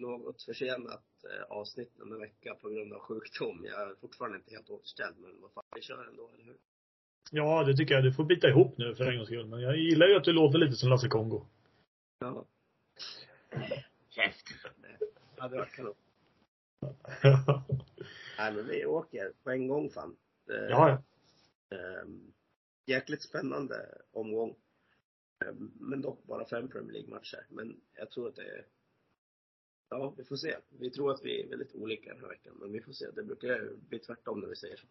Något försenat eh, avsnitt om en vecka på grund av sjukdom. Jag är fortfarande inte helt återställd men vad fan, vi kör ändå, eller hur? Ja, det tycker jag. Du får bita ihop nu för en gångs skull. Men jag gillar ju att du låter lite som Lasse Kongo. Ja. Käften! Det hade varit kanon. Nej men vi åker på en gång fan. Eh, ja, ehm, jäkligt spännande omgång. Ehm, men dock bara fem Premier League-matcher. Men jag tror att det är Ja, vi får se. Vi tror att vi är väldigt olika den här veckan, men vi får se. Det brukar bli tvärtom när vi säger så.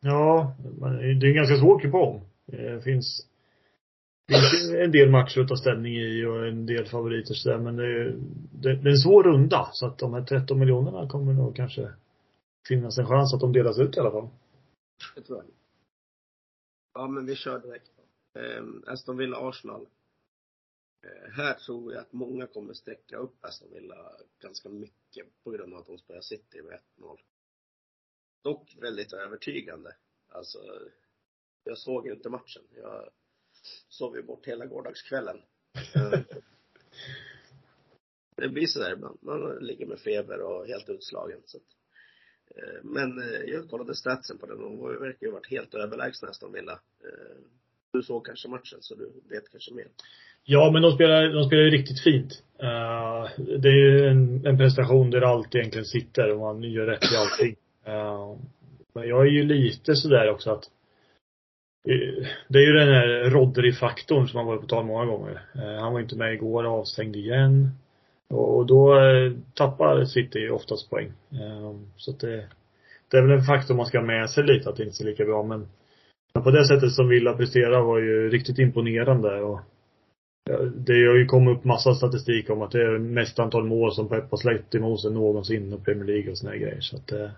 ja, det är en ganska svår kupong. Det finns, finns en del matcher att ta ställning i och en del favoriter så där, men det är, det, det är en svår runda. Så att de här 13 miljonerna kommer nog kanske finnas en chans att de delas ut i alla fall. Det tror jag. Ja, men vi kör direkt. Ehm, Aston Villa-Arsenal. Eh, här tror jag att många kommer sträcka upp Aston Villa ganska mycket på grund av att de spelar City med 1-0. Dock väldigt övertygande. Alltså, jag såg ju inte matchen. Jag sov ju bort hela gårdagskvällen. Eh, det blir sådär ibland. Man ligger med feber och helt utslagen. Så att, eh, men eh, jag kollade statsen på den och de verkar ju varit helt överlägsna Aston Villa. Eh, Du såg kanske matchen så du vet kanske mer. Ja, men de spelar, de spelar ju riktigt fint. Uh, det är ju en, en prestation där allt egentligen sitter och man gör rätt i allting. Uh, men jag är ju lite sådär också att uh, det är ju den här Rodri-faktorn som har varit på tal många gånger. Han var inte med igår, avstängd igen. Och, och då tappar City oftast poäng. Så att det, det är väl en faktor man ska ha med sig lite, att det inte ser lika bra. Men, men på det sättet som Villa presterar var ju riktigt imponerande. Och, det har ju kommit upp massa statistik om att det är mest antal mål som Pep har släppt emot sig någonsin i Premier League och såna här grejer. Så att, eh,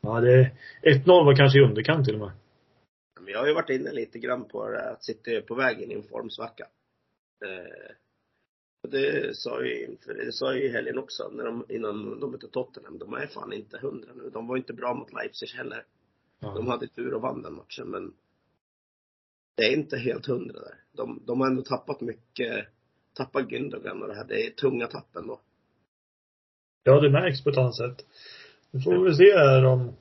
ja det, 1-0 var kanske i underkant till och med. Jag har ju varit inne lite grann på det att City är på väg in i en formsvacka. Eh, och det sa ju inför, det sa ju i helgen också, när de, innan de mötte Tottenham. De är fan inte hundra nu. De var inte bra mot Leipzig heller. De Ja. hade tur och vann den matchen, men det är inte helt hundra där. De, de har ändå tappat mycket, tappat Gündogan och det här. Det är tunga tapp ändå. ja, det märks på ett annat sätt. Nu får vi väl se här om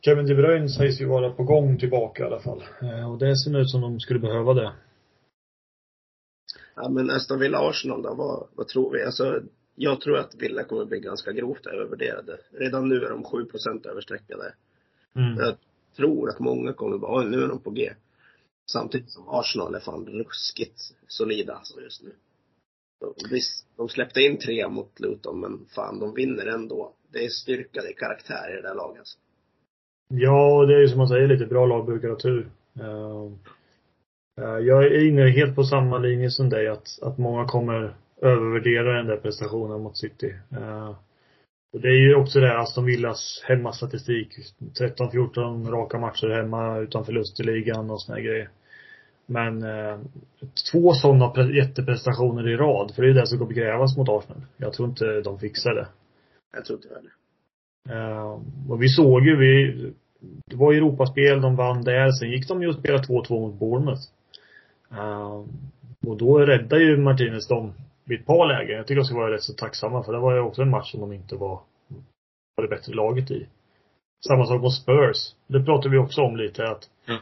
Kevin De Bruyne sägs ju vara på gång tillbaka i alla fall. Eh, Och det ser ut som de skulle behöva det. Ja, men Aston Villa-Arsenal då, vad, vad tror vi? Alltså, jag tror att Villa kommer bli ganska grovt övervärderade. Redan nu är de 7 överstreckade. Mm. Jag tror att många kommer bara, "Oj, nu är de på G. Samtidigt som Arsenal är fan ruskigt solida alltså just nu. De, visst, de släppte in tre mot Luton, men fan, de vinner ändå. Det är styrka, det är karaktär i det där laget. Alltså. Ja, det är ju som man säger lite bra lag brukar ha tur. Ehm, eh, jag är inne helt på samma linje som dig att, att många kommer övervärdera den där prestationen mot City. Ehm, och det är ju också det Aston Villas hemmastatistik. 13-14 raka matcher hemma utan förlust i ligan och såna här grejer. Men eh, två sådana pre- jätteprestationer i rad, för det är det som kommer krävas mot Arsenal. Jag tror inte de fixar det. Jag tror inte jag heller. Eh, och vi såg ju, vi, det var Europaspel, de vann där. Sen gick de ju och spelade 2-2 mot Bournemouth. Eh, och då räddade ju Martinez dem vid ett par lägen. Jag tycker de ska vara rätt så tacksamma för det var ju också en match som de inte var, var det bättre laget i. Samma sak mot Spurs. Det pratade vi också om lite att Ja.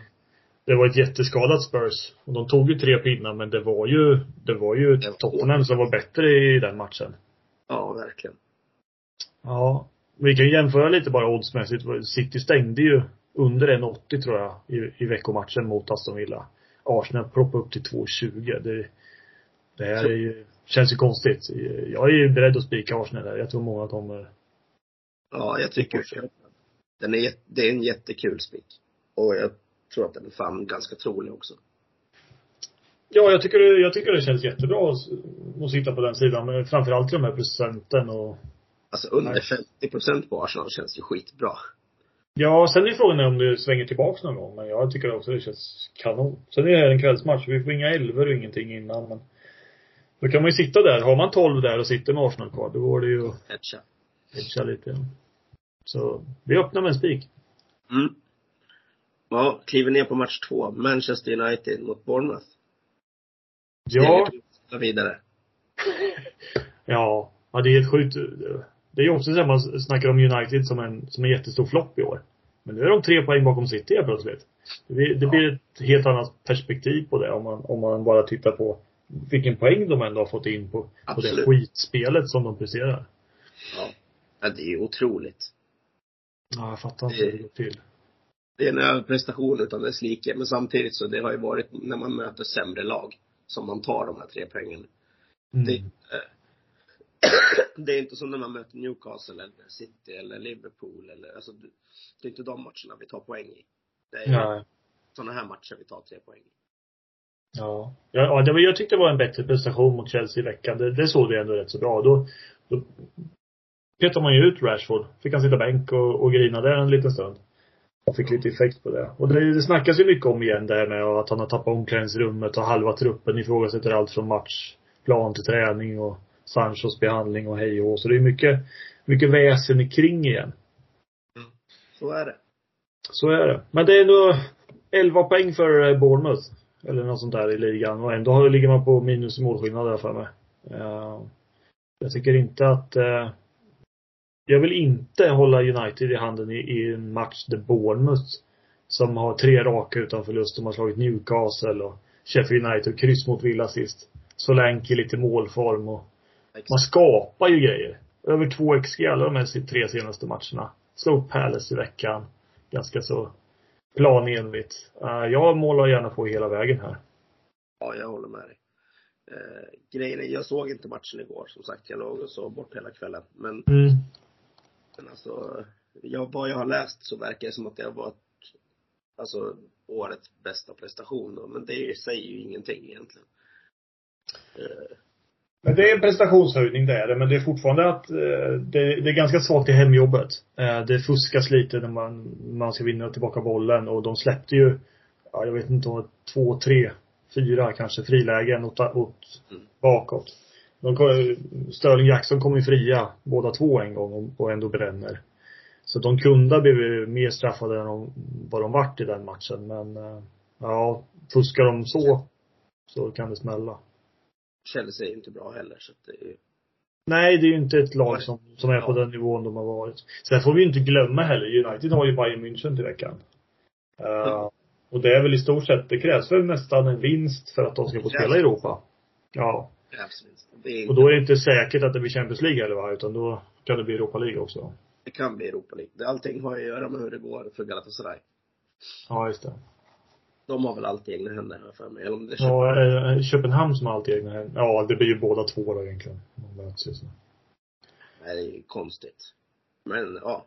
det var ett jätteskadat Spurs. Och de tog ju tre pinnar men det var ju, det var ju var- Tottenham som var bättre i den matchen. Ja, verkligen. Ja. Vi kan jämföra lite bara oddsmässigt. City stängde ju under 1,80 tror jag i, i veckomatchen mot Aston Villa. Arsenal proppade upp till 2,20. Det, det här är ju, känns ju konstigt. Jag är ju beredd att spika Arsenal där. Jag tror många kommer Ja, jag tycker den är, det är en jättekul spik. Och jag tror att den är fan ganska trolig också. Ja, jag tycker, jag tycker det känns jättebra att, sitta på den sidan. Men framförallt de här procenten och Alltså under Nej. 50 procent på Arsenal känns ju skitbra. Ja, sen är frågan om det svänger tillbaks någon gång. Men jag tycker också det känns kanon. Sen är det en kvällsmatch. Vi får inga elver och ingenting innan. Men då kan man ju sitta där. Har man 12 där och sitter med Arsenal kvar, då går det ju att Hedga. hedga lite. Så vi öppnar med en spik. Mm. Ja, kliver ner på match två. Manchester United mot Bournemouth. Ja, Det är vidare. ja. Ja, det är helt sjukt. Det är ju också så att man snackar om United som en, som en jättestor flopp i år. Men nu är de tre poäng bakom City helt plötsligt. Det blir, det blir ett helt annat perspektiv på det om man, om man bara tittar på vilken poäng de ändå har fått in på, på det Absolut. skitspelet som de presterar. Ja. ja, det är otroligt. Ja, jag fattar inte hur det går till. Det är en överprestation utan dess like. Men samtidigt så det har ju varit när man möter sämre lag som man tar de här tre poängen. Det, Mm. eh, det är inte som när man möter Newcastle eller City eller Liverpool eller alltså det det är inte de matcherna vi tar poäng i. Det är Nej. sådana här matcher vi tar tre poäng i. Ja. Ja, ja det var, jag tyckte det var en bättre prestation mot Chelsea i veckan. Det, det såg vi ändå rätt så bra. Då, då petade man ju ut Rashford. Fick han sitta bänk och, och grina där en liten stund. Och fick lite effekt på det. Och det, det snackas ju mycket om igen det här med att han har tappat omklädningsrummet och halva truppen ifrågasätter allt från matchplan till träning och Sanchos behandling och hej och. Så det är mycket, mycket väsen kring igen. Så är det. Så är det. Men det är ändå 11 poäng för eh, Bournemouth. Eller något sånt där i ligan. Och ändå ligger man på minus i målskillnad där för mig. Eh, jag tycker inte att eh, jag vill inte hålla United i handen i, i en match där Bournemouth som har tre raka utan förlust. De har slagit Newcastle och Sheffield United kryss mot Villa sist. Solanke lite målform och man skapar ju grejer. Över två XG alla de här tre senaste matcherna. Slog Palace i veckan. Ganska så planenligt. Uh, jag målar gärna på hela vägen här. Ja, jag håller med dig. Eh, grejen är, jag såg inte matchen igår som sagt. Jag låg och sov bort hela kvällen. Men, Mm. men alltså, jag, vad jag har läst så verkar det som att det har varit alltså årets bästa prestation då. Men det säger ju ingenting egentligen. Eh, Men det är en prestationshöjning det är det, men det är fortfarande att eh, det, det är ganska svagt i hemjobbet. Eh, det fuskas lite när man, man ska vinna tillbaka bollen och de släppte ju, ja jag vet inte två, tre, fyra kanske frilägen åt, åt Mm. bakåt. De, Sterling Jackson kom ju fria båda två en gång och, och ändå bränner. Så de kunde ha blivit mer straffade än de, vad de vart i den matchen. Men eh, ja, fuskar de så, så kan det smälla. Chelsea är ju inte bra heller så att det är ju, Nej, det är ju inte ett lag som, som är på den nivån de har varit. Sen får vi ju inte glömma heller, United har ju Bayern München till veckan. Uh, Ja. Och det är väl i stort sett, det krävs väl nästan en vinst för att de ska få spela i. Europa. Ja. är Och då är det inte säkert att det blir Champions League heller va, utan då kan det bli Europa League också. det kan bli Europa League. Allting har ju att göra med hur det går för Galatasaray. Ja, just det. De har väl alltid egna händer har jag för mig. Eller om det är Ja, eh, Köpenhamn som alltid egna hem. Ja, det blir ju båda två då egentligen. De möts ju så. Det är ju konstigt. Men ja.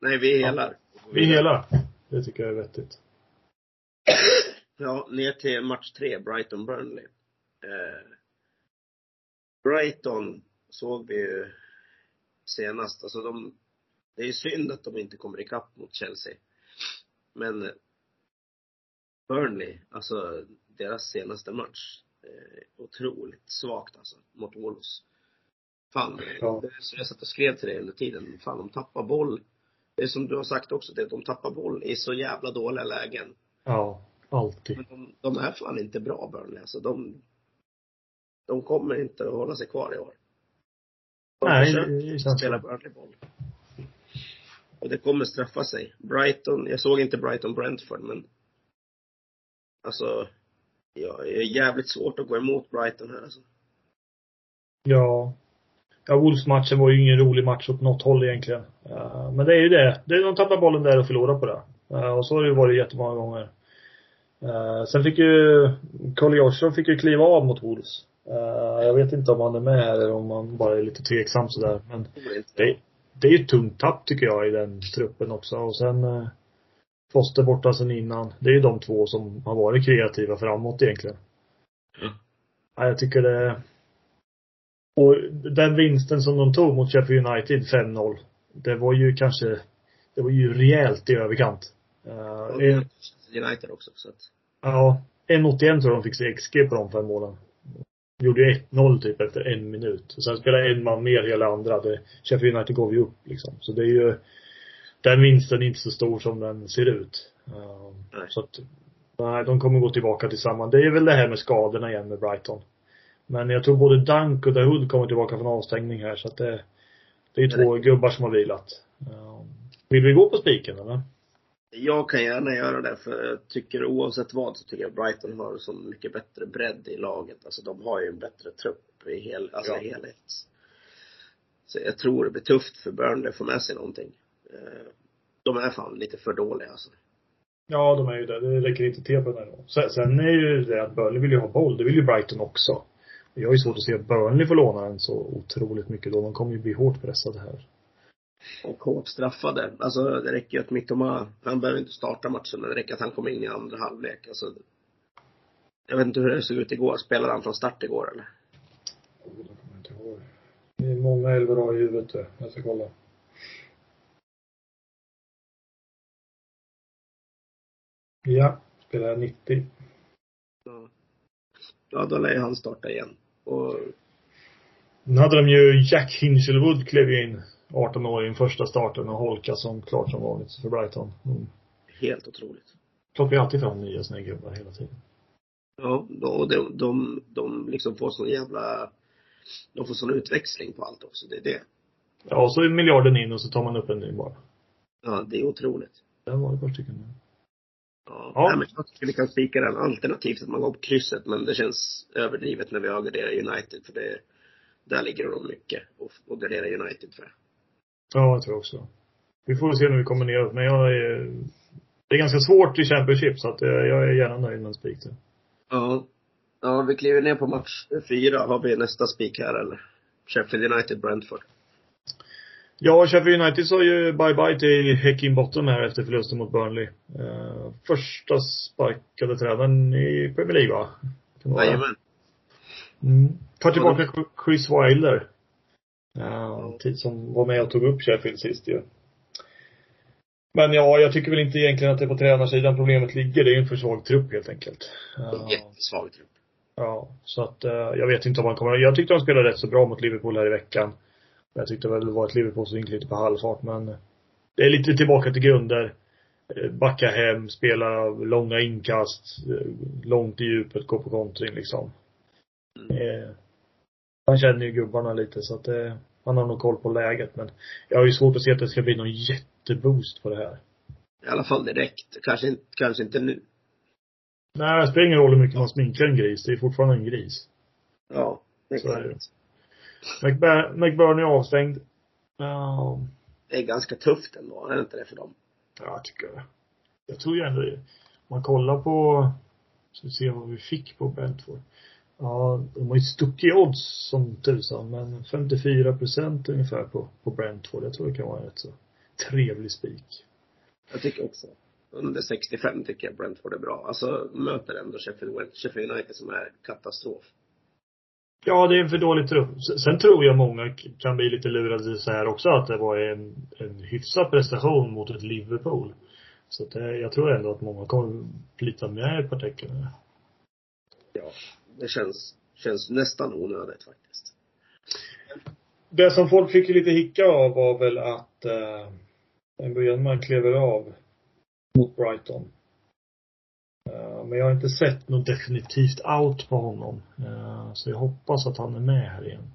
Nej, vi helar. Vi är hela. Det tycker jag är vettigt. Ja, ner till match tre, Brighton-Burnley. Eh, Brighton såg vi ju senast. Alltså de, det är ju synd att de inte kommer ikapp mot Chelsea. Men eh, Burnley, alltså deras senaste match, eh, otroligt svagt alltså, mot Wolves. Fan, Ja. det, så jag satt och skrev till dig under tiden. Fan, de tappar boll. Det är som du har sagt också, det är de tappar boll i så jävla dåliga lägen. Ja, alltid. Men de, de är fan inte bra Burnley. Alltså de, de kommer inte att hålla sig kvar i år. De Nej, det känns spela så. Burnley-boll. Och det kommer straffa sig. Brighton, jag såg inte Brighton-Brentford men alltså, ja, det är jävligt svårt att gå emot Brighton här alltså. Ja. Ja, Wolves-matchen var ju ingen rolig match åt något håll egentligen. Eh, men det är ju det. det är, de tappar bollen där och förlorar på det. Eh, och så har det ju varit jättemånga gånger. Uh, sen fick ju Carl Joshua fick ju kliva av mot Wolves. Jag vet inte om han är med här eller om han bara är lite tveksam sådär. Men Det det, är ju ett tungt tapp tycker jag i den truppen också. Och sen uh, Foster borta sen innan. Det är ju de två som har varit kreativa framåt egentligen. Mm. Ja, jag tycker det och den vinsten som de tog mot Sheffield United 5-0. Det var ju kanske, det var ju rejält i överkant. Uh, en, United också, så att. ja, 1,81 tror jag de fick se XG på de fem målen. Gjorde ju 1-0 typ efter en minut. Och sen spelade en man mer hela andra. Det, Sheffield United gav ju upp liksom. Så det är ju, den vinsten är inte så stor som den ser ut. Uh, Nej. så att, nej, de kommer gå tillbaka tillsammans. Det är väl det här med skadorna igen med Brighton. Men jag tror både Dunk och Dahoud kommer tillbaka från avstängning här så att det, det är två gubbar som har vilat. Uh, vill vi gå på spiken eller? Jag kan gärna göra det, för jag tycker oavsett vad så tycker jag Brighton har så mycket bättre bredd i laget. Alltså de har ju en bättre trupp i hel, alltså Ja. helhet. Så jag tror det blir tufft för Burnley att få med sig någonting. Eh, De är fan lite för dåliga alltså. Ja, de är ju det. Det räcker inte till på den här nivån. Sen, sen är ju det att Burnley vill ju ha boll. Det vill ju Brighton också. Jag har ju svårt att se att Burnley får låna den så otroligt mycket då. De kommer ju bli hårt pressade här. Och hårt straffade. Alltså det räcker ju att Mittoma, han behöver inte starta matchen, men det räcker att han kommer in i andra halvlek. Alltså, jag vet inte hur det såg ut igår. Spelade han från start igår eller? Det kommer jag inte ihåg. Det är många elver i huvudet. Jag ska kolla. Ja, spelar 90. Ja. Ja, då lär han starta igen. Och Nu hade de ju Jack Hinchelwood klev in 18 år i den första starten och Holka som klart som vanligt för Brighton. Mm. helt otroligt. Plockar ju alltid fram nya såna gubbar hela tiden. Ja, och de, de, de liksom får sån jävla, de får sån utväxling på allt också. Det är det. Ja, och så är miljarden in och så tar man upp en ny bara. Ja, det är otroligt. Det var ett par stycken. Ja. Ja. Nej, men jag tycker vi kan spika den. Alternativt att man går på krysset, men det känns överdrivet när vi har garderat United, för det, där ligger de mycket och, och gardera United för. Ja, jag tror också. Vi får se när vi kommer neråt, men jag är det är ganska svårt i Championship så att jag är gärna nöjd med en spik där. Ja. Ja, vi kliver ner på match fyra. Har vi nästa spik här eller? Sheffield United, Brentford. Ja, Sheffield United sa ju bye-bye till Heckin Bottom här efter förlusten mot Burnley. Eh, första sparkade tränaren i Premier League va? Jajamän. Mm. Tar tillbaka Chris Wilder. Ja, tid som var med och tog upp Sheffield sist ju. Men ja, jag tycker väl inte egentligen att det är på tränarsidan problemet ligger. Det är ju en för svag trupp helt enkelt. Ja. Jättesvag trupp. Ja, så att eh, jag vet inte om man kommer Jag tyckte de spelade rätt så bra mot Liverpool här i veckan. Jag tyckte väl det var ett Liverpool som gick lite på halvfart men det är lite tillbaka till grunder. Eh, Backa hem, spela långa inkast, eh, långt i djupet, gå på kontring liksom. Eh, han känner ju gubbarna lite så att eh, han har nog koll på läget men jag har ju svårt att se att det ska bli någon jätteboost på det här. I alla fall direkt. Kanske, inte- kanske inte nu. Nej, det spelar ingen roll hur mycket man sminkar en gris. Det är fortfarande en gris. Ja, det är det. McBur- McBurney är avstängd. Ja, Det är ganska tufft ändå, är det inte det för dem? Ja, jag tycker det. Jag tror ju ändå det. Man kollar på, ska vi se vad vi fick på Brentford. Ja, de har ju stuckit odds som tusan, men 54 procent ungefär på, på Brentford. Jag tror det kan vara en rätt så trevlig spik. Jag tycker också. Under 65 tycker jag Brentford är bra. Alltså möter ändå Sheffield, Sheffield United som är katastrof. Ja, det är en för dålig trupp. Sen tror jag många kan bli lite lurade så här också att det var en, en hyfsad prestation mot ett Liverpool. Så att det, jag tror ändå att många kommer plita med ett par tecken. Ja, det känns, känns nästan onödigt faktiskt. Det som folk fick lite hicka av var väl att eh, Mbuyama klev av mot Brighton. Eh, men jag har inte sett något definitivt out på honom. Eh, så jag hoppas att han är med här igen.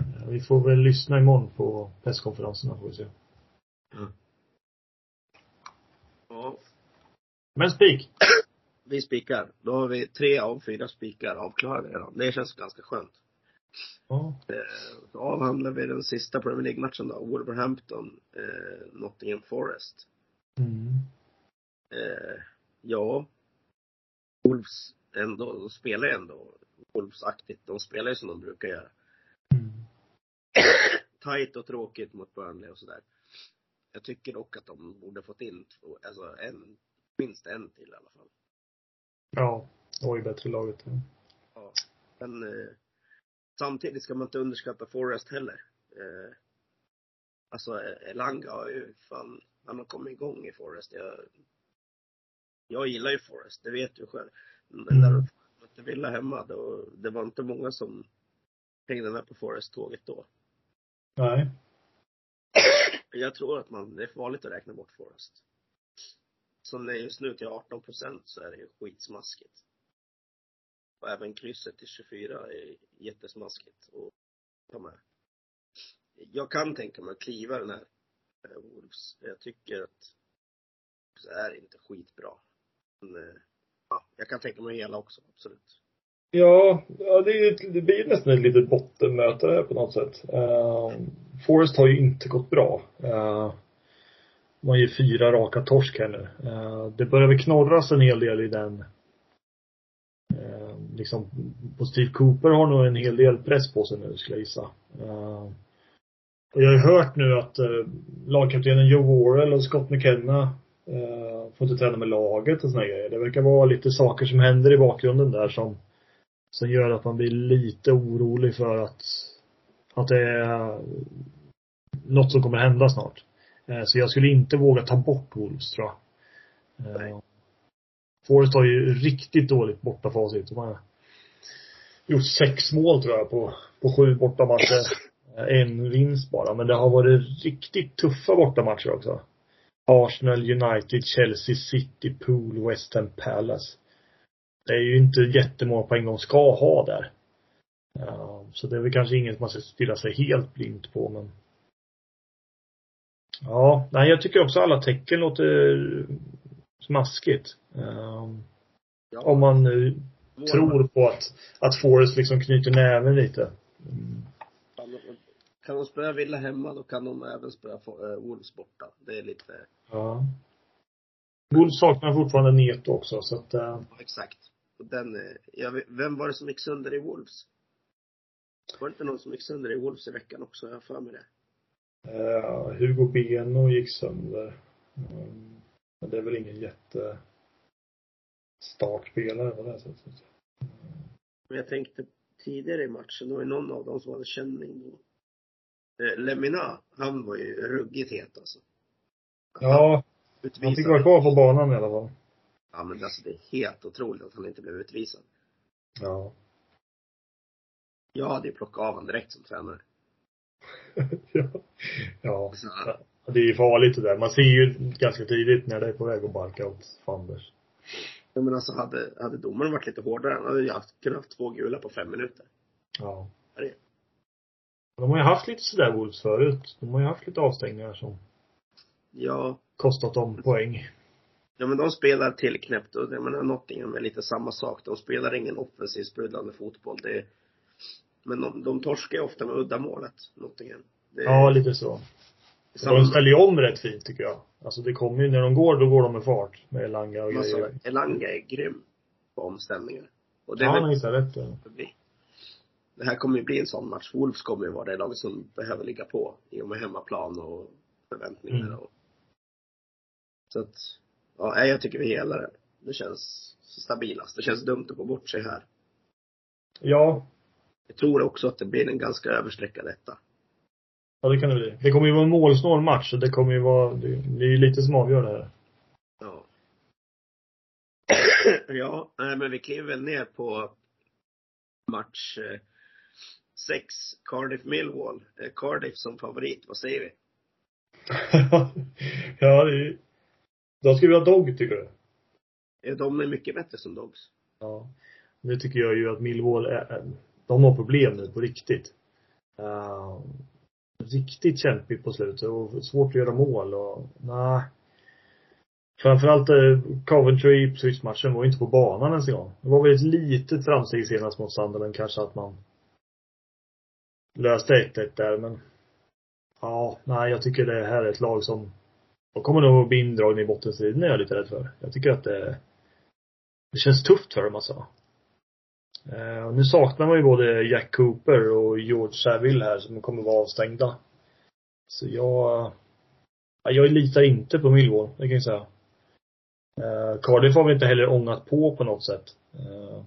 Eh, vi får väl lyssna imorgon på presskonferenserna får vi se. Ja, Men spik. vi spikar. Då har vi tre av fyra spikar avklarade redan. Det känns ganska skönt. Ja. Eh, så avhandlar vi den sista Premier League-matchen då. Wolverhampton, eh, Nottingham Forest. Mm. Eh, ja. Wolves ändå, de spelar ju ändå Wolves-aktigt. De spelar ju som de brukar göra. Mm. Tight och tråkigt mot Burnley och sådär. Jag tycker dock att de borde fått in två, alltså en, minst en till i alla fall. Ja. Det var ju bättre laget. Ja. Men eh, samtidigt ska man inte underskatta Forrest heller. Eh, alltså Elanga har ju fan, han har kommit igång i Forrest. Jag, jag gillar ju Forrest, det vet du själv. Men Mm. när de mötte Villa hemma, då, det var inte många som hängde med på Forrest-tåget då. Nej. Jag tror att man, det är farligt att räkna bort Forrest. Som det är just nu till 18 procent så är det ju skitsmaskigt. Och även krysset till 24 är jättesmaskigt att ta med. Jag kan tänka mig att kliva den här eh, Wolves. Jag tycker att det är inte skitbra. Men, eh, ja, jag kan tänka mig hela också, absolut. Ja, ja det, är, det blir nästan ett litet bottenmöte på något sätt. Eh, uh, Forest har ju inte gått bra. Uh, man har ju fyra raka torsk här nu. Uh, det börjar väl knorras en hel del i den uh, liksom, på Steve Cooper har nog en hel del press på sig nu skulle jag gissa. Uh, och jag har ju hört nu att uh, lagkaptenen Joe Worrell och Scott McKenna uh, får inte träna med laget och såna grejer. Det verkar vara lite saker som händer i bakgrunden där som som gör att man blir lite orolig för att, att det är något som kommer hända snart. Eh, Så jag skulle inte våga ta bort Wolves tror jag. Nej. Forrest har ju riktigt dåligt bortafacit. De har gjort sex mål tror jag på, på sju bortamatcher. En vinst bara, men det har varit riktigt tuffa bortamatcher också. Arsenal, United, Chelsea, City, Pool, West Ham, Palace det är ju inte jättemånga poäng de ska ha där. Ja, så det är väl kanske inget man ska stirra sig helt blint på men Ja, nej jag tycker också alla tecken låter smaskigt. Ja, om man nu tror på att, att Forrest liksom knyter näven lite. Mm. Kan de spöa Villa hemma, då kan de även spöa äh, Wolves borta. Det är lite, Ja. Wolves saknar fortfarande Neto också så att, uh, ja, exakt. Och den, eh, jag vet, vem var det som gick sönder i Wolves? Var det inte någon som gick sönder i Wolves i veckan också? Jag har för mig det. uh, Hugo Beno gick sönder. Um, men det är väl ingen jätte startspelare på det sättet. Men jag tänkte tidigare i matchen, det var ju någon av dem som hade känning då. Eh, Lemina, han var ju ruggigt het alltså. Ja, Utvisad. han fick vara kvar på banan i alla fall. Ja men alltså det är helt otroligt att han inte blev utvisad. Ja. Jag hade ju plockat av honom direkt som tränare. ja. Ja. Så, Det är ju farligt det där. Man ser ju ganska tidigt när det är på väg att barka åt fanders. men alltså hade, hade domaren varit lite hårdare, han hade ju haft, kunnat haft två gula på fem minuter. Ja. Ja, det- De har ju haft lite sådär Wolves förut. De har ju haft lite avstängningar som Ja, kostat dem poäng. ja men de spelar tillknäppt och jag menar Nottingham är lite samma sak. De spelar ingen offensiv sprudlande fotboll. Det är, men de, de torskar ju ofta med uddamålet, Nottingham. Det är Ja, lite så. samma- De ställer ju om rätt fint tycker jag. Alltså det kommer ju, när de går, då går de med fart. Med Elanga och grejer. Elanga är grym på omställningar. Och det Ja, han hittar rätt där. Det här kommer ju bli en sån match. Wolves kommer ju vara det laget som behöver ligga på i och med hemmaplan och förväntningar Mm. och så att, ja, jag tycker vi helar det. Det känns stabilast. Det känns dumt att gå bort sig här. Ja, Jag tror också att det blir en ganska överstreckad etta. ja det kan det bli. Det kommer ju vara en målsnål match så det kommer ju vara, det, är ju lite som avgör det här. Ja. ja, men vi kliver väl ner på match eh, sex, Cardiff Millwall. Eh, Cardiff som favorit, vad säger vi? ja, det är De vi ha dog tycker du? Eh, De är mycket bättre som Dogs. Ja. Det tycker jag ju att Millwall är, de har problem nu på riktigt. Uh, riktigt kämpigt på slutet och svårt att göra mål och nej. Framförallt uh, Coventry Ipswich matchen var ju inte på banan ens en gång. Det var väl ett litet framsteg senast mot Sunderland kanske att man löste 1-1 där men ja, nej jag tycker det här är ett lag som de kommer nog att bli indragna i bottenstriden är jag lite rädd för. Jag tycker att det det känns tufft för dem alltså. Eh, och nu saknar man ju både Jack Cooper och George Saville här som kommer vara avstängda. Så jag Ja, Jag litar inte på Millwall, det kan jag säga. Eh, Cardiff har vi inte heller ångat på på något sätt. Eh,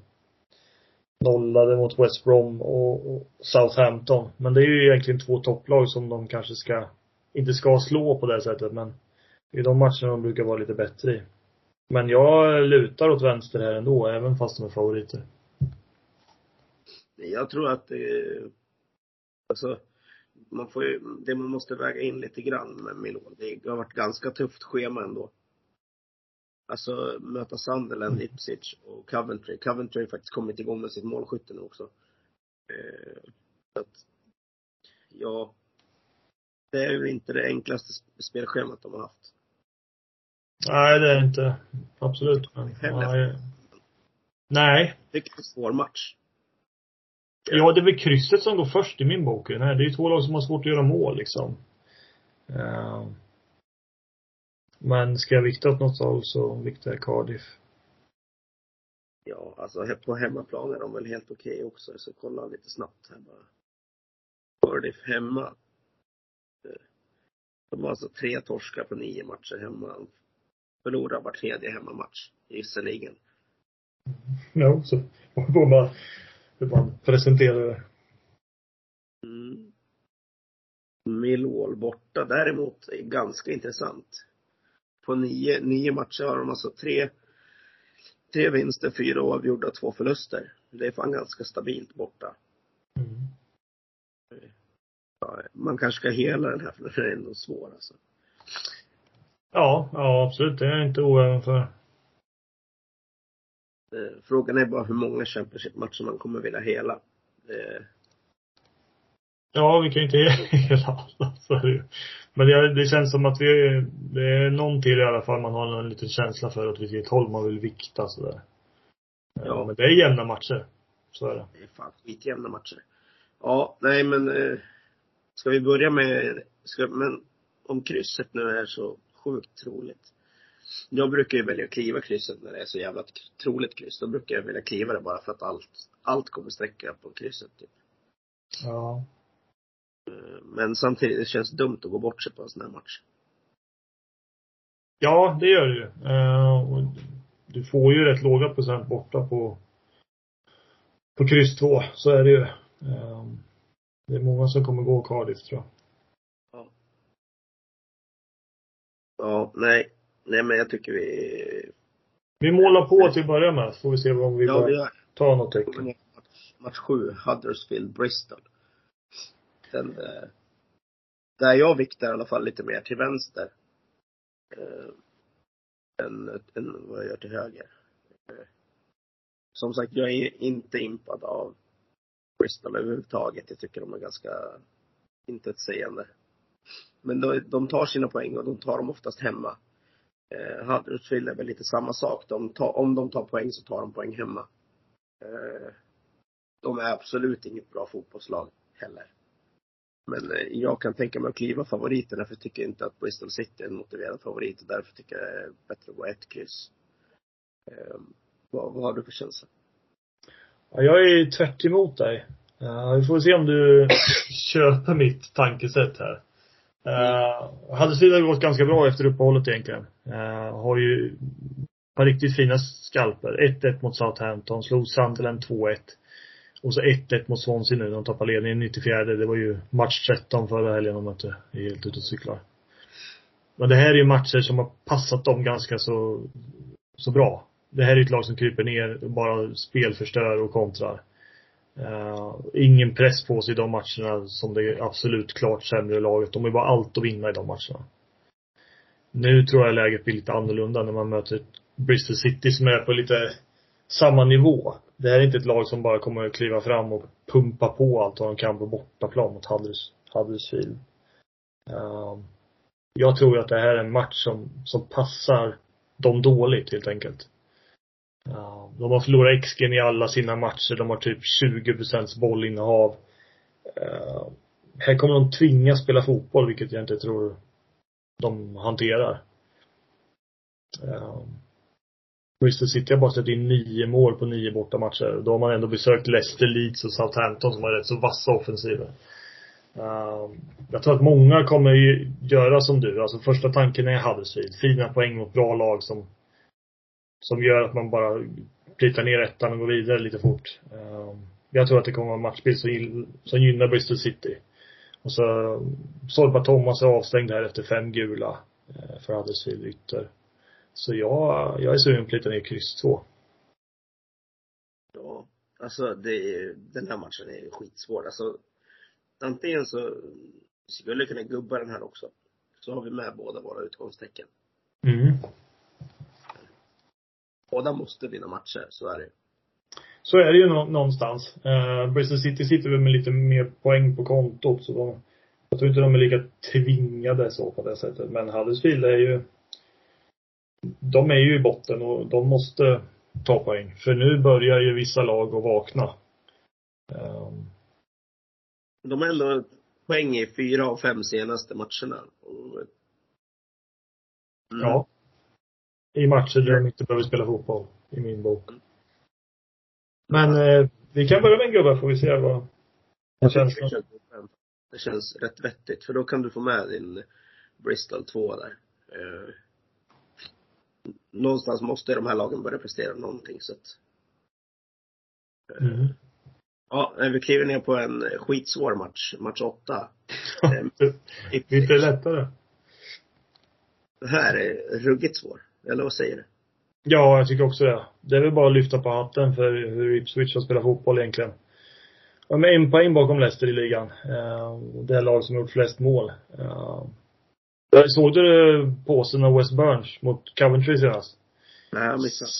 nollade mot West Brom och, Southampton. Men det är ju egentligen två topplag som de kanske ska, inte ska slå på det sättet men det är de matcherna de brukar vara lite bättre i. Men jag lutar åt vänster här ändå, även fast de är favoriter. Jag tror att det, alltså, man får ju, det man måste väga in lite grann med Milon, det har varit ganska tufft schema ändå. Alltså möta Sunderland, Ipswich och Coventry. Coventry har faktiskt kommit igång med sitt målskytte nu också. Eh, så att, ja. Det är ju inte det enklaste spelschemat de har haft. Nej, det är inte. Absolut. Men, nej. nej. Det är en svår match. Ja, det är väl krysset som går först i min bok. Nej, det är ju två lag som har svårt att göra mål liksom. Uh, men ska jag vikta åt något håll så viktar jag Cardiff. Ja, alltså på hemmaplan är de väl helt okej okay också. Så kolla lite snabbt här bara. Cardiff hemma. De har alltså tre torskar på nio matcher hemma. Förlorar var tredje hemmamatch, gisseligen. Ja, så får man hur man presenterar det. Mm. Millwall borta däremot är ganska intressant. På nio, nio matcher har de alltså tre, tre vinster, fyra oavgjorda, två förluster. Det är fan ganska stabilt borta. Mm. Ja, man kanske ska hela den här för den är ändå svår alltså. Ja, ja absolut. Det är jag inte oäven för. Eh, frågan är bara hur många Championship-matcher man kommer vilja hela. Ja, vi kan ju inte hela alla, så är det ju. Men det, det känns som att vi, det är någon till i alla fall man har en liten känsla för att vilket håll man vill vikta sådär. Ja. Men det är jämna matcher. Så är det. Det är fan skitjämna matcher. Ja, nej men eh, Ska vi börja med, ska, men om krysset nu är så sjukt troligt. Jag brukar ju välja att kliva krysset när det är så jävla troligt kryss. Då brukar jag vilja kliva det bara för att allt, allt kommer sträcka på krysset typ. Ja. Eh, men samtidigt, det känns dumt att gå bort sig på en sån här match. Ja, det gör det ju. Uh, du får ju rätt låga procent borta på, på kryss två. Så är det ju. Uh, det är många som kommer gå Cardiff tror jag. Ja. Ja, nej. Nej men jag tycker vi Vi målar på till att börja med, så får vi se om vi ja, tar något tecken. Match, match sju, Huddersfield, Bristol. Den, eh, där jag viktar i alla fall lite mer till vänster. Eh, än, än vad jag gör till höger. Eh, som sagt, jag är inte impad av Bristol överhuvudtaget. Jag tycker de är ganska intetsägande. Men de, de tar sina poäng och de tar dem oftast hemma. Eh, Huddersfield är väl lite samma sak. De tar, om de tar poäng så tar de poäng hemma. Eh, de är absolut inget bra fotbollslag heller. Men eh, jag kan tänka mig att kliva favoriterna för jag tycker inte att Bristol City är en motiverad favorit och därför tycker jag det är bättre att gå ett kryss. Ehm, vad, vad har du för känsla? Ja, jag är tvärt emot dig. Uh, vi får se om du köper mitt tankesätt här. Eh, uh, Huddersfield har gått ganska bra efter uppehållet egentligen. Uh, har ju ett par riktigt fina skalper. 1-1 mot Southampton, slog Sunderland 2-1. Och så 1-1 mot Swansea nu, de tappar ledningen i 94. Det var ju match 13 förra helgen de mötte. Är helt ute och cyklar. Men det här är ju matcher som har passat dem ganska så, så bra det här är ett lag som kryper ner och bara spelförstör och kontrar. Uh, ingen press på sig i de matcherna som det absolut klart sämre laget. De har bara allt att vinna i de matcherna. Nu tror jag läget blir lite annorlunda när man möter Bristol City som är på lite samma nivå. Det här är inte ett lag som bara kommer att kliva fram och pumpa på allt vad de kan på bortaplan mot Hudders, Huddersfield. Uh, jag tror att det här är en match som, som passar dem dåligt helt enkelt. Ja, de har förlorat XG i alla sina matcher. De har typ 20 % bollinnehav. Uh, här kommer de tvingas spela fotboll, vilket jag inte tror de hanterar. Uh, Bristol City har bara släppt in nio mål på nio bortamatcher. Då har man ändå besökt Leicester, Leeds och Southampton som har rätt så vassa offensiver. Uh, jag tror att många kommer ju göra som du. Alltså första tanken är Huddersfield. Fina poäng mot bra lag som, som gör att man bara plitar ner ettan och går vidare lite fort. Uh, jag tror att det kommer vara en matchbild som, som gynnar Bristol City. Och så Sorba Thomas är avstängd här efter fem gula uh, för Huddersfield ytter. Så jag, jag är sugen på plita ner kryss två. Ja, alltså det är, den här matchen är skitsvår. Alltså antingen så skulle kunna gubba den här också. Så har vi med båda våra utgångstecken. Mm. Båda måste vinna matcher, så är det Så är det ju någonstans. Uh, Bristol City sitter väl med lite mer poäng på kontot så de, jag tror inte de är lika tvingade så på det sättet. Men Huddersfield är ju de är ju i botten och de måste ta poäng. För nu börjar ju vissa lag att vakna. Um, de har ändå poäng i fyra av fem senaste matcherna. Mm. Ja. I matcher där de inte behöver spela fotboll, i min bok. Men eh, vi kan börja med en gubbe, får vi se vad det känns. Det känns rätt vettigt, för då kan du få med din Bristol 2 där. Eh, någonstans måste de här lagen börja prestera någonting så att. Eh, mm. Ja, vi kliver ner på en skitsvår match, match åtta. Lite lättare. Det här är ruggigt svår. Eller vad säger du? Ja, jag tycker också det. Det är väl bara att lyfta på hatten för hur Ipswich har spelat fotboll egentligen. De är en poäng bakom Leicester i ligan. Eh, det är lag som har gjort flest mål. Såg du påsen av West Burns mot Coventry senast? Nej, jag missade.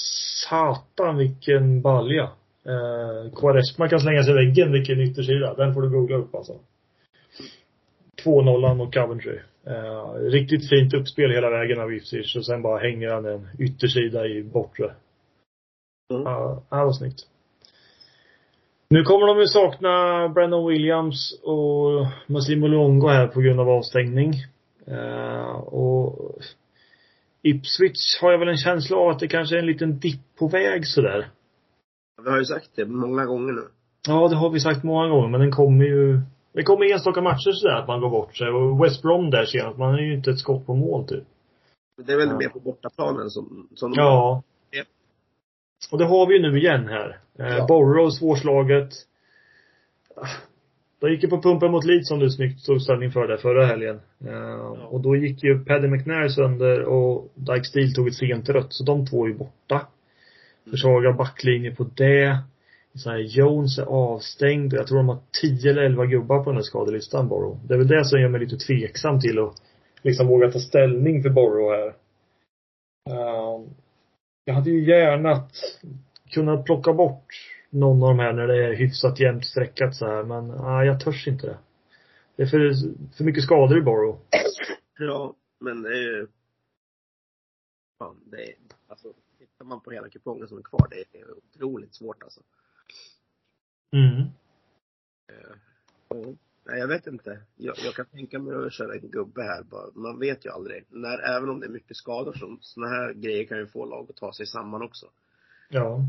Satan vilken balja. Eh, Quaresma kan slänga sig i väggen vilken yttersida. Den får du googla upp alltså. 2-0 mot Coventry. Eh, riktigt fint uppspel hela vägen av Ipswich och sen bara hänger han en yttersida i bortre. Mm. Ja, det var snyggt. Nu kommer de ju sakna Brandon Williams och Massimo Longo här på grund av avstängning. Uh, och Ipswich har jag väl en känsla av att det kanske är en liten dipp på väg sådär. Vi har ju sagt det många gånger nu. Ja, det har vi sagt många gånger, men den kommer ju det kommer enstaka matcher sådär att man går bort sig. Och West Brom där senast, man är ju inte ett skott på mål typ. Det är väl ja. mer på bortaplanen som, som de Ja. Är. Och det har vi ju nu igen här. Eh, ja. Borough, svårslaget. De gick ju på pumpen mot Leeds som du snyggt tog ställning för där förra helgen. Uh, ja. Och då gick ju Paddy McNair sönder och Dyke Steel tog ett sent rött. Så de två är ju borta. Mm. Försvagad backlinje på det. Så här, Jones är avstängd. Jag tror de har 10 eller 11 gubbar på den här skadelistan, Borough. Det är väl det som gör mig lite tveksam till att liksom våga ta ställning för Borough här. Uh, jag hade ju gärna kunnat plocka bort någon av de här när det är hyfsat jämnt streckat så här, men nej, jag törs inte det. Det är för, för mycket skador i Borough. Ja, men det är ju Fan, det är, alltså, tittar man på hela kupongen som är kvar, det är otroligt svårt alltså. Mm. Uh, nej, jag vet inte. Jag, jag, kan tänka mig att köra en gubbe här bara. Man vet ju aldrig. När, även om det är mycket skador, så, sådana här grejer kan ju få lag att ta sig samman också. Ja.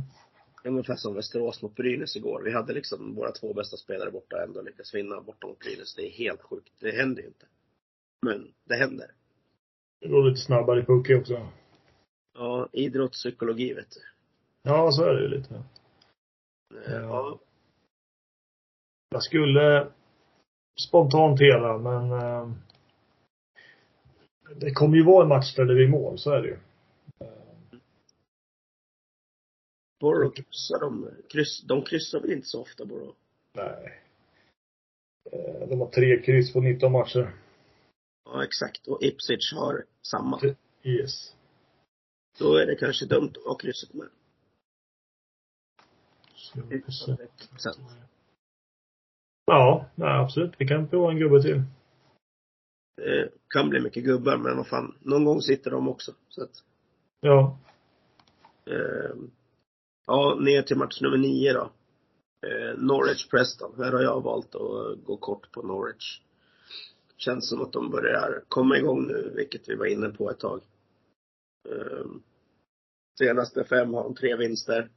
Ungefär som Västerås mot Brynäs igår. Vi hade liksom våra två bästa spelare borta och ändå lyckats vinna borta mot Brynäs. Det är helt sjukt. Det händer ju inte. Men det händer. Det går lite snabbare i pucke också. Ja, idrottspsykologi vet du. Ja, så är det ju lite. Ja. ja. Jag skulle spontant hela, men eh, det kommer ju vara en match där det blir mål, så är det ju. Borough kryssar de, kryss, de kryssar väl inte så ofta Borough? Nej. Eh, de har tre kryss på 19 matcher. Ja, exakt. Och Ipswich har samma. Yes. Då är det kanske dumt att ha krysset med. Ja, nej, absolut. Vi kan prova en gubbe till. Det kan bli mycket gubbar, men vad fan. Någon gång sitter de också. Så att, ja. Eh, Ja, ner till match nummer nio då. Eh, Norwich Preston. Här har jag valt att gå kort på Norwich. Känns som att de börjar komma igång nu, vilket vi var inne på ett tag. Eh, senaste fem har de tre vinster.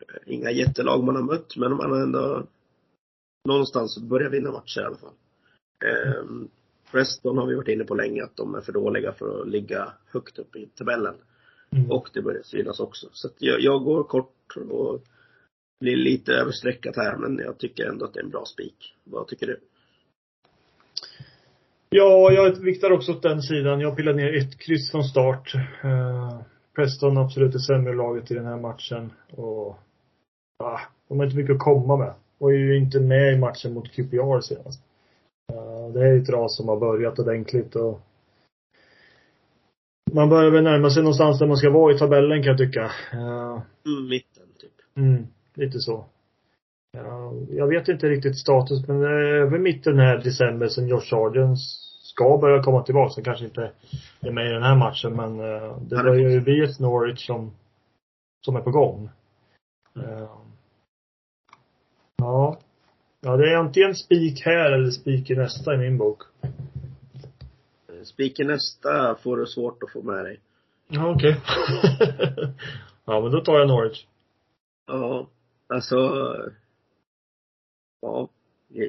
Eh, inga jättelag man har mött, men man har ändå någonstans börjat vinna matcher i alla fall. Ehm, Preston har vi varit inne på länge att de är för dåliga för att ligga högt upp i tabellen. Mm. Och det börjar synas också. Så att jag, jag går kort och blir lite överstreckat här men jag tycker ändå att det är en bra spik. Vad tycker du? Ja, jag viktar också åt den sidan. Jag pillar ner ett kryss från start. Eh, Preston absolut det sämre laget i den här matchen. Och ah, de har inte mycket att komma med. Var ju inte med i matchen mot QPR senast. Eh, det är ett ras som har börjat ordentligt och man börjar väl närma sig någonstans där man ska vara i tabellen kan jag tycka. Eh, Mm, mitten typ. Mm, lite så. Ja, jag vet inte riktigt status, men är över mitten här december som Josh Sargent ska börja komma tillbaka. Han kanske inte är med i den här matchen, men eh, det börjar ju bli ett Norwich som, som är på gång. Eh, Ja. Ja, det är antingen spik här eller spik i nästa i min bok. Spiken nästa får du svårt att få med dig. Ja, okej. ja, men då tar jag Norwich. Ja, alltså. Ja,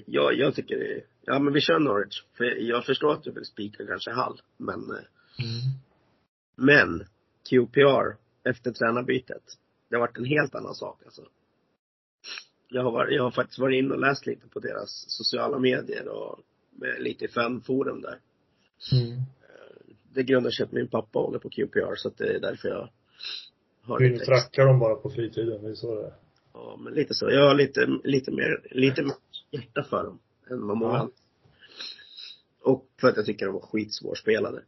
jag, jag tycker det. Ja, men vi kör Norwich. För jag förstår att du vill spika kanske Hall. Men, eh, men QPR efter tränarbytet. Det har varit en helt annan sak alltså. Jag har, varit, jag har faktiskt varit inne och läst lite på deras sociala medier och lite fanforum där. Mm. Det grundar sig att min pappa håller på QPR så att det är därför jag har Du trackar dem bara på fritiden, det är så det är. Ja, men lite så. Jag har lite, lite mer, lite mer hjärta för dem än vad många Ja. Och för att jag tycker de var skitsvårspelade.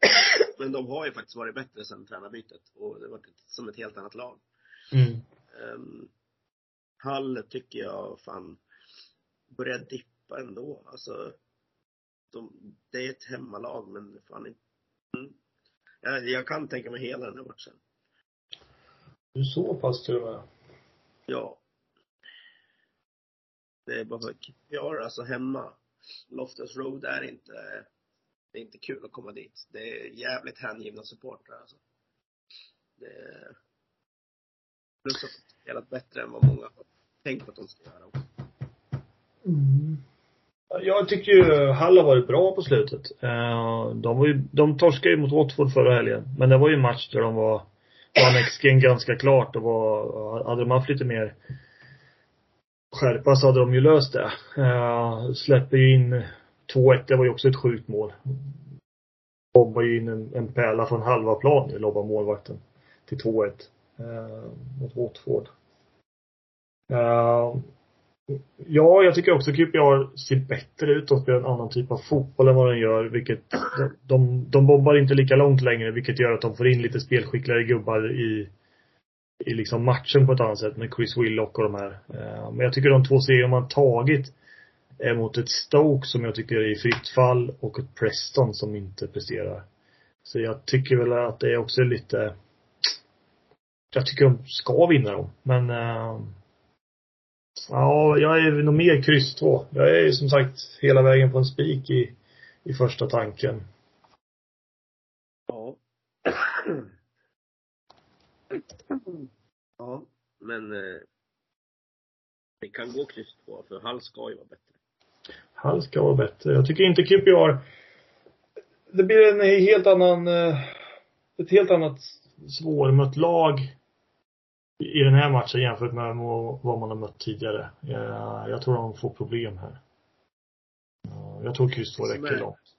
men de har ju faktiskt varit bättre sedan tränarbytet och det ett, som ett helt annat lag. Mm. Um, Hall tycker jag fan börjar dippa ändå. Alltså, de, det är ett hemmalag men fan inte. Mm. Jag, jag kan tänka mig hela den här matchen. Du är så pass till och med. Ja. Det är bara för QPR, alltså hemma. Loftus Road är inte, det är inte kul att komma dit. Det är jävligt hängivna supportrar alltså. Det är, plus att de spelat bättre än vad många har tänkt att de ska göra. Mm. Jag tycker ju Hall har varit bra på slutet. Eh, de var ju, de torskade ju mot Watford förra helgen. Men det var ju en match där de var, vann XG'n ganska klart och var, hade de haft lite mer skärpa så hade de ju löst det. Eh, släpper ju in 2-1, det var ju också ett sjukt mål. Bobbar ju in en, en pärla från halva plan, lobbar målvakten till 2-1 eh, mot Watford. Ja, jag tycker också QPR ser bättre ut och spelar en annan typ av fotboll än vad den gör, vilket de, de, bombar inte lika långt längre, vilket gör att de får in lite spelskickligare gubbar i, i liksom matchen på ett annat sätt med Chris Willock och de här. Eh, men jag tycker de två serier man tagit är mot ett Stoke som jag tycker är i fritt fall och ett Preston som inte presterar. Så jag tycker väl att det är också lite jag tycker de ska vinna dem, men eh, Ja, jag är nog mer kryss två. Jag är ju som sagt hela vägen på en spik i, i första tanken. Ja. Ja, men eh, det kan gå kryss två för Hall ska ju vara bättre. Han ska vara bättre. Jag tycker inte QPR Det blir en helt annan eh, ett helt annat svårmött lag i den här matchen jämfört med vad man har mött tidigare. Jag, jag tror de får problem här. Ja, Jag tror kryss två räcker långt.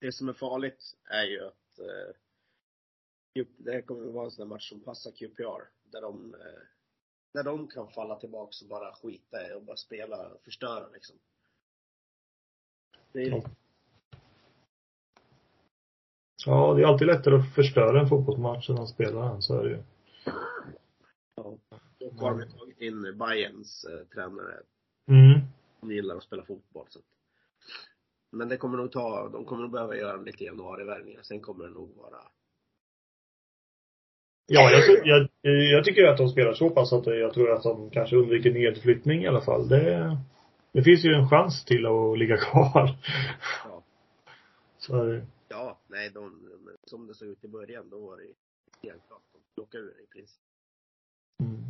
Det som är farligt är ju att eh, det här kommer att vara en sån match som passar QPR. Där de, eh, där de kan falla tillbaks och bara skita i och bara spela och förstöra liksom. Det är, Ja. Ja, det är alltid lättare att förstöra en fotbollsmatch än att spela den, så är det ju. Ja. Och har vi tagit in Bayerns eh, tränare Mm. som gillar att spela fotboll. Så. Men det kommer nog ta, de kommer nog behöva göra lite januarivärvningar. Sen kommer det nog vara, Ja, jag, jag, jag tycker att de spelar så pass att jag tror att de kanske undviker nedflyttning i alla fall. Det, det finns ju en chans till att ligga kvar. ja. Så. Ja, nej, de, som det såg ut i början, då var det helt klart. De plockade ur i princip. Mm.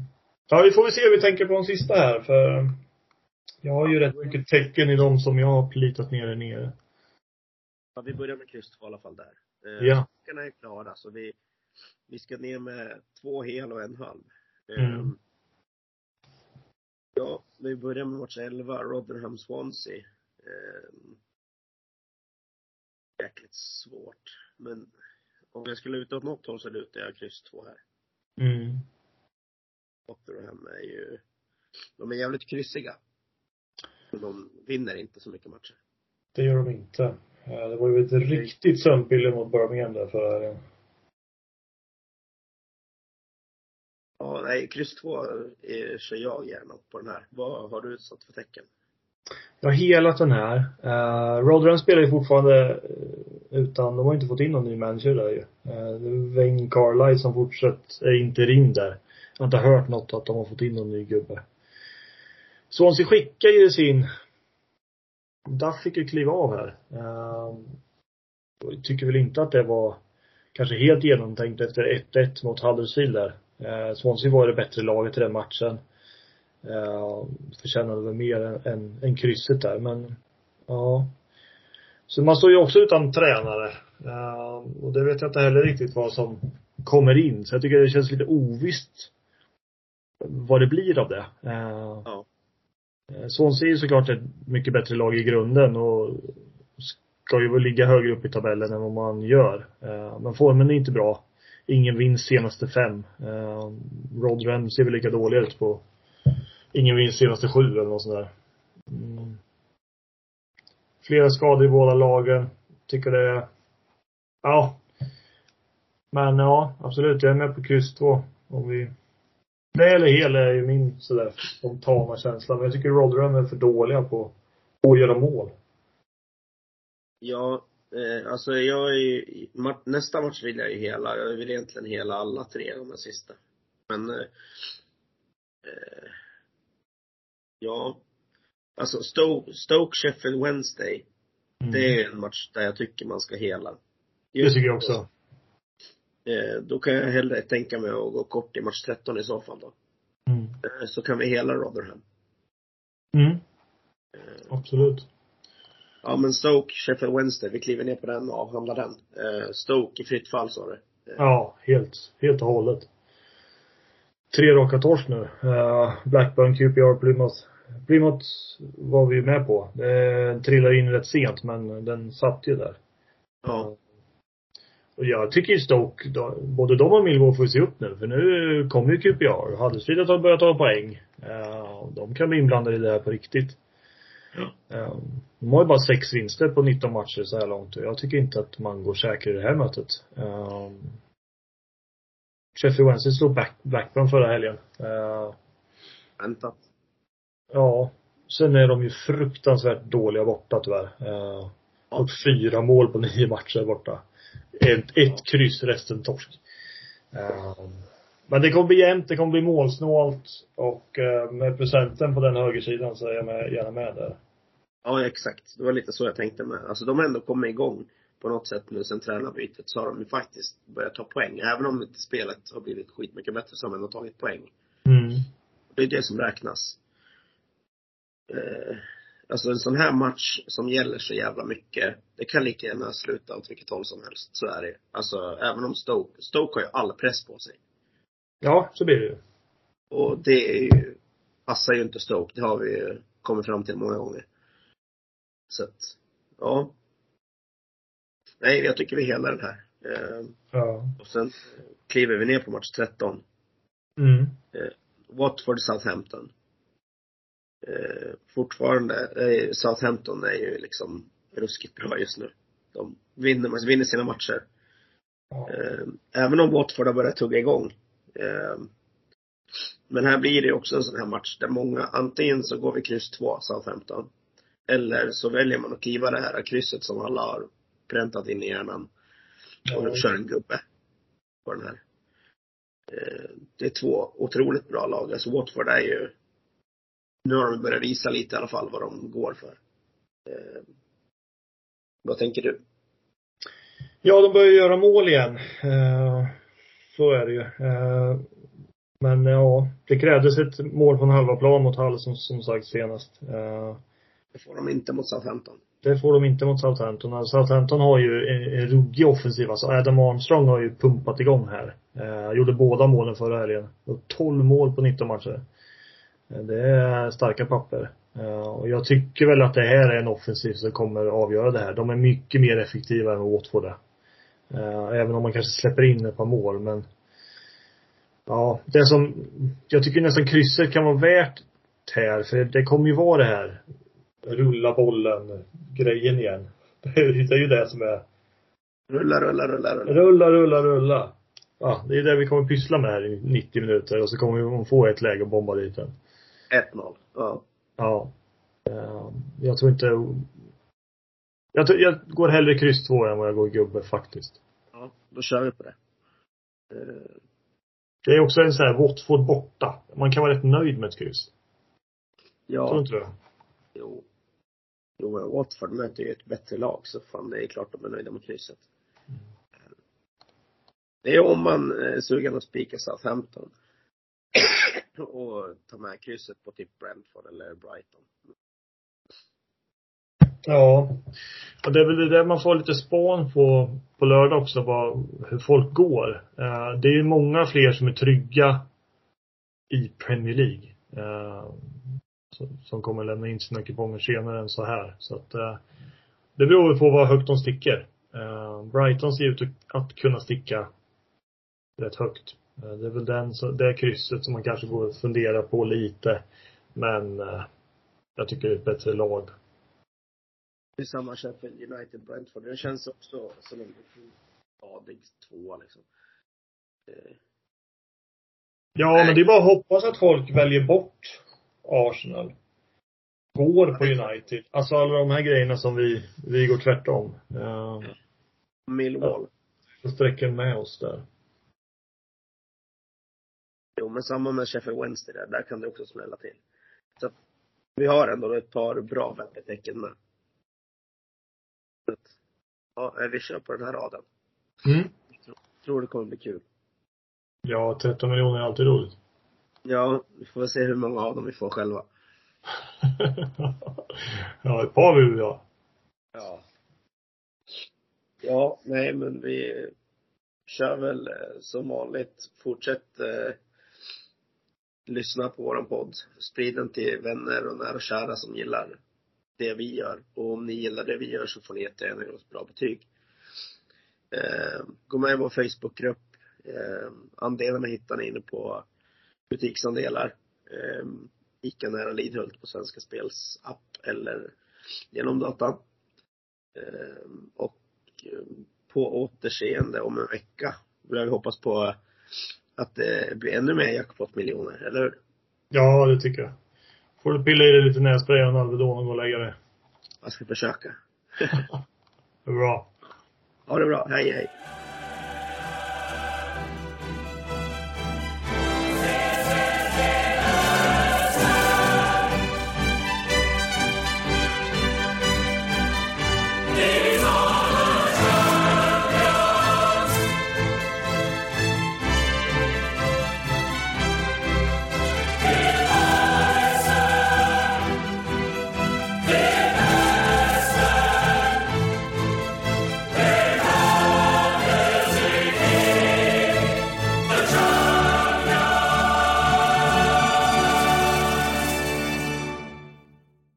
Ja, vi får väl se hur vi tänker på de sista här, för Jag har ju rätt mycket tecken i dem som jag har plitat ner där nere. Ja, vi börjar med kryss två i alla fall där. Eh, Ja. Stackarna är klara, så vi, vi ska ner med två hel och en halv. Eh, Mm. Ja, vi börjar med match 11, Rotherham Swansea. Eh, jäkligt svårt. Men om jag skulle luta åt något håll så lutar jag kryss två här. Mm. Rotherham är ju, de är jävligt kryssiga. Men de vinner inte så mycket matcher. Det gör de inte. Eh, Det var ju ett riktigt sömnpiller mot Birmingham där förra helgen. Ja, nej, kryss två eh, kör jag gärna på den här. Vad har du satt för tecken? Jag har helat den här. Uh, Rotherham spelar ju fortfarande eh, utan, de har inte fått in någon ny manager där ju. Uh, det är Wayne Carlisle som fortsatt är interim där. Jag har inte hört något att de har fått in någon ny gubbe. Swansea skickar ju sin Duff fick ju kliva av här. Ehm, jag tycker väl inte att det var kanske helt genomtänkt efter 1-1 mot Huddersfield där. Ehm, Swansea var det bättre laget i den matchen. Ehm, förtjänade väl mer än, än, än krysset där, men ja. Så man står ju också utan tränare. Och det vet jag inte heller riktigt vad som kommer in. Så jag tycker det känns lite ovisst vad det blir av det. Ja. eh, Swansea är ju såklart ett mycket bättre lag i grunden och ska ju ligga högre upp i tabellen än vad man gör. Uh, men formen är inte bra. Ingen vinst senaste fem. Rotherham ser väl lika dåliga ut på ingen vinst senaste sju eller något sånt där. Mm. Flera skador i båda lagen. Tycker det ja. Men ja, absolut. Jag är med på kryss två. Om vi det eller hel är ju min sådär spontana känsla. Men jag tycker Rotherham är för dåliga på, på att göra mål. Ja, eh, alltså jag är ju, nästa match vill jag ju hela. Jag vill egentligen hela alla tre, de här sista. Men, eh, eh, ja. Alltså Stoke, Stoke Sheffield Wednesday. Mm. Det är en match där jag tycker man ska hela. det tycker jag också. Eh, då kan jag hellre tänka mig att gå kort i match 13 i så fall då. Mm. Eh, så kan vi hela Rotherham. Mm. Eh, Absolut. ja men Stoke, Sheffield Wednesday, vi kliver ner på den och avhandlar den. Eh, Stoke i fritt fall sa du? Eh, Ja, helt, helt och hållet. Tre raka torsk nu. Blackburn, QPR, Plymouth. Plymouth var vi ju med på. Det trillade in rätt sent men den satt ju där. ja. Och jag tycker ju Stoke, då, både de och Millwall får se upp nu för nu kommer ju QPR. Huddersfield har börjat ta poäng. Uh, de kan bli inblandade i det här på riktigt. Ja. Uh, de har ju bara sex vinster på 19 matcher så här långt och jag tycker inte att man går säker i det här mötet. Sheffield Wednesday slog back, Blackburn förra helgen. Uh, Väntat. ja. Sen är de ju fruktansvärt dåliga borta tyvärr. Uh, Ja. och fyra mål på nio matcher borta. Ett, ett kryss, resten torsk. Uh, men det kommer bli jämnt, det kommer bli målsnålt och uh, med procenten på den högersidan så är jag med, gärna med där. Ja, exakt. Det var lite så jag tänkte med. Alltså de har ändå kommit igång på något sätt nu sen tränarbytet så har de ju faktiskt börjat ta poäng. Även om inte spelet har blivit skitmycket bättre så har de ändå tagit poäng. Mm. Det är det som räknas. Eh, alltså en sån här match som gäller så jävla mycket, det kan lika gärna sluta åt vilket håll som helst. Så är det Alltså även om Stoke, Stoke har ju all press på sig. Ja, så blir det ju. Och det är ju, passar ju inte Stoke. Det har vi ju kommit fram till många gånger. Så att, ja. Nej, jag tycker vi hela den här. Eh, Ja. och sen kliver vi ner på match 13. Mm. Watford Southampton. Eh, fortfarande, eh, Southampton är ju liksom ruskigt bra just nu. De vinner, man vinner sina matcher. Eh, även om Watford har börjat tugga igång. Eh, men här blir det också en sån här match där många, antingen så går vi kryss 2, Southampton. Eller så väljer man att kliva det här krysset som alla har präntat in i hjärnan. Och Ja. kör en gubbe på den här. Eh, det är två otroligt bra lag. Alltså Watford är ju, nu har de börjat visa lite i alla fall vad de går för. Eh, vad tänker du? Ja, de börjar göra mål igen. Eh, så är det ju. Eh, Men ja, det krävdes ett mål från halva plan mot Hall som, som sagt senast. Eh, Det får de inte mot Southampton. det får de inte mot Southampton. Alltså, Southampton har ju en, en ruggig offensiv. Alltså Adam Armstrong har ju pumpat igång här. Eh, gjorde båda målen förra helgen. Och 12 mål på 19 matcher. Eh, det är starka papper. Eh, och jag tycker väl att det här är en offensiv som kommer avgöra det här. De är mycket mer effektiva än Watford är. Eh, även om man kanske släpper in ett par mål, men Ja, det som, jag tycker nästan krysset kan vara värt här, för det kommer ju vara det här rulla bollen grejen igen. Det är ju det som är Rulla, rulla, rulla, rulla. rulla, rulla, rulla. Ja, det är det vi kommer pyssla med här i 90 minuter och så kommer vi få ett läge och bomba dit den. 1-0. Ja. Ja. Eh, Jag tror inte jag, tror, jag går hellre kryss två än vad jag går gubbe faktiskt. ja. Då kör vi på det. Eh, Det är också en sån här Watford borta. Man kan vara rätt nöjd med ett kryss. Tror Ja, inte du? jo. Jo, men Watford möter ju ett bättre lag så fan det är klart de är nöjda med krysset. Det är om man är sugen att spika Southampton. och ta med krysset på typ Brentford eller Brighton. Ja. Och det är väl det man får lite spån på, på lördag också, vad, hur folk går. Eh, det är ju många fler som är trygga i Premier League. Eh, som, kommer lämna in sina kuponger senare än så här. Så att eh, det beror på vad högt de sticker. Eh, Brighton ser ut att kunna sticka rätt högt. Eh, det är väl den, det krysset som man kanske borde fundera på lite. Men eh, jag tycker det är ett bättre lag. Det är samma Sheffield United Brentford. Det känns också som en stadig tvåa liksom. Eh, Ja, men det är bara att hoppas att folk väljer bort Arsenal. Går på United. Alltså alla de här grejerna som vi, vi går tvärtom. Uh, Millwall. så sträcker med oss där. Jo, men samma med Sheffield Wednesday där. Där kan det också smälla till. Så att vi har ändå ett par bra väntetecken med. Ja, vi kör på den här raden. Mm. Tror det kommer bli kul. Ja, 13 miljoner är alltid roligt. Ja, vi får väl se hur många av dem vi får själva. ja, ett par vill vi ha. Ja. Ja, nej men vi kör väl eh, som vanligt. Fortsätt eh, lyssna på våran podd. Sprid den till vänner och nära och kära som gillar det vi gör. Och om ni gillar det vi gör så får ni jättegärna ge oss bra betyg. Eh, gå med i vår Facebookgrupp. Eh, andelarna hittar ni inne på butiksandelar. Eh, Ica nära Lidhult på Svenska Spels app eller genom datan. Eh, och eh, på återseende om en vecka. Vi hoppas på att det blir ännu mer jackpot-miljoner, eller hur? Ja, det tycker jag. Får du pilla i dig lite nässpray och en Alvedon och gå och lägga dig. Jag ska försöka. Bra. Ha det bra. Hej, hej.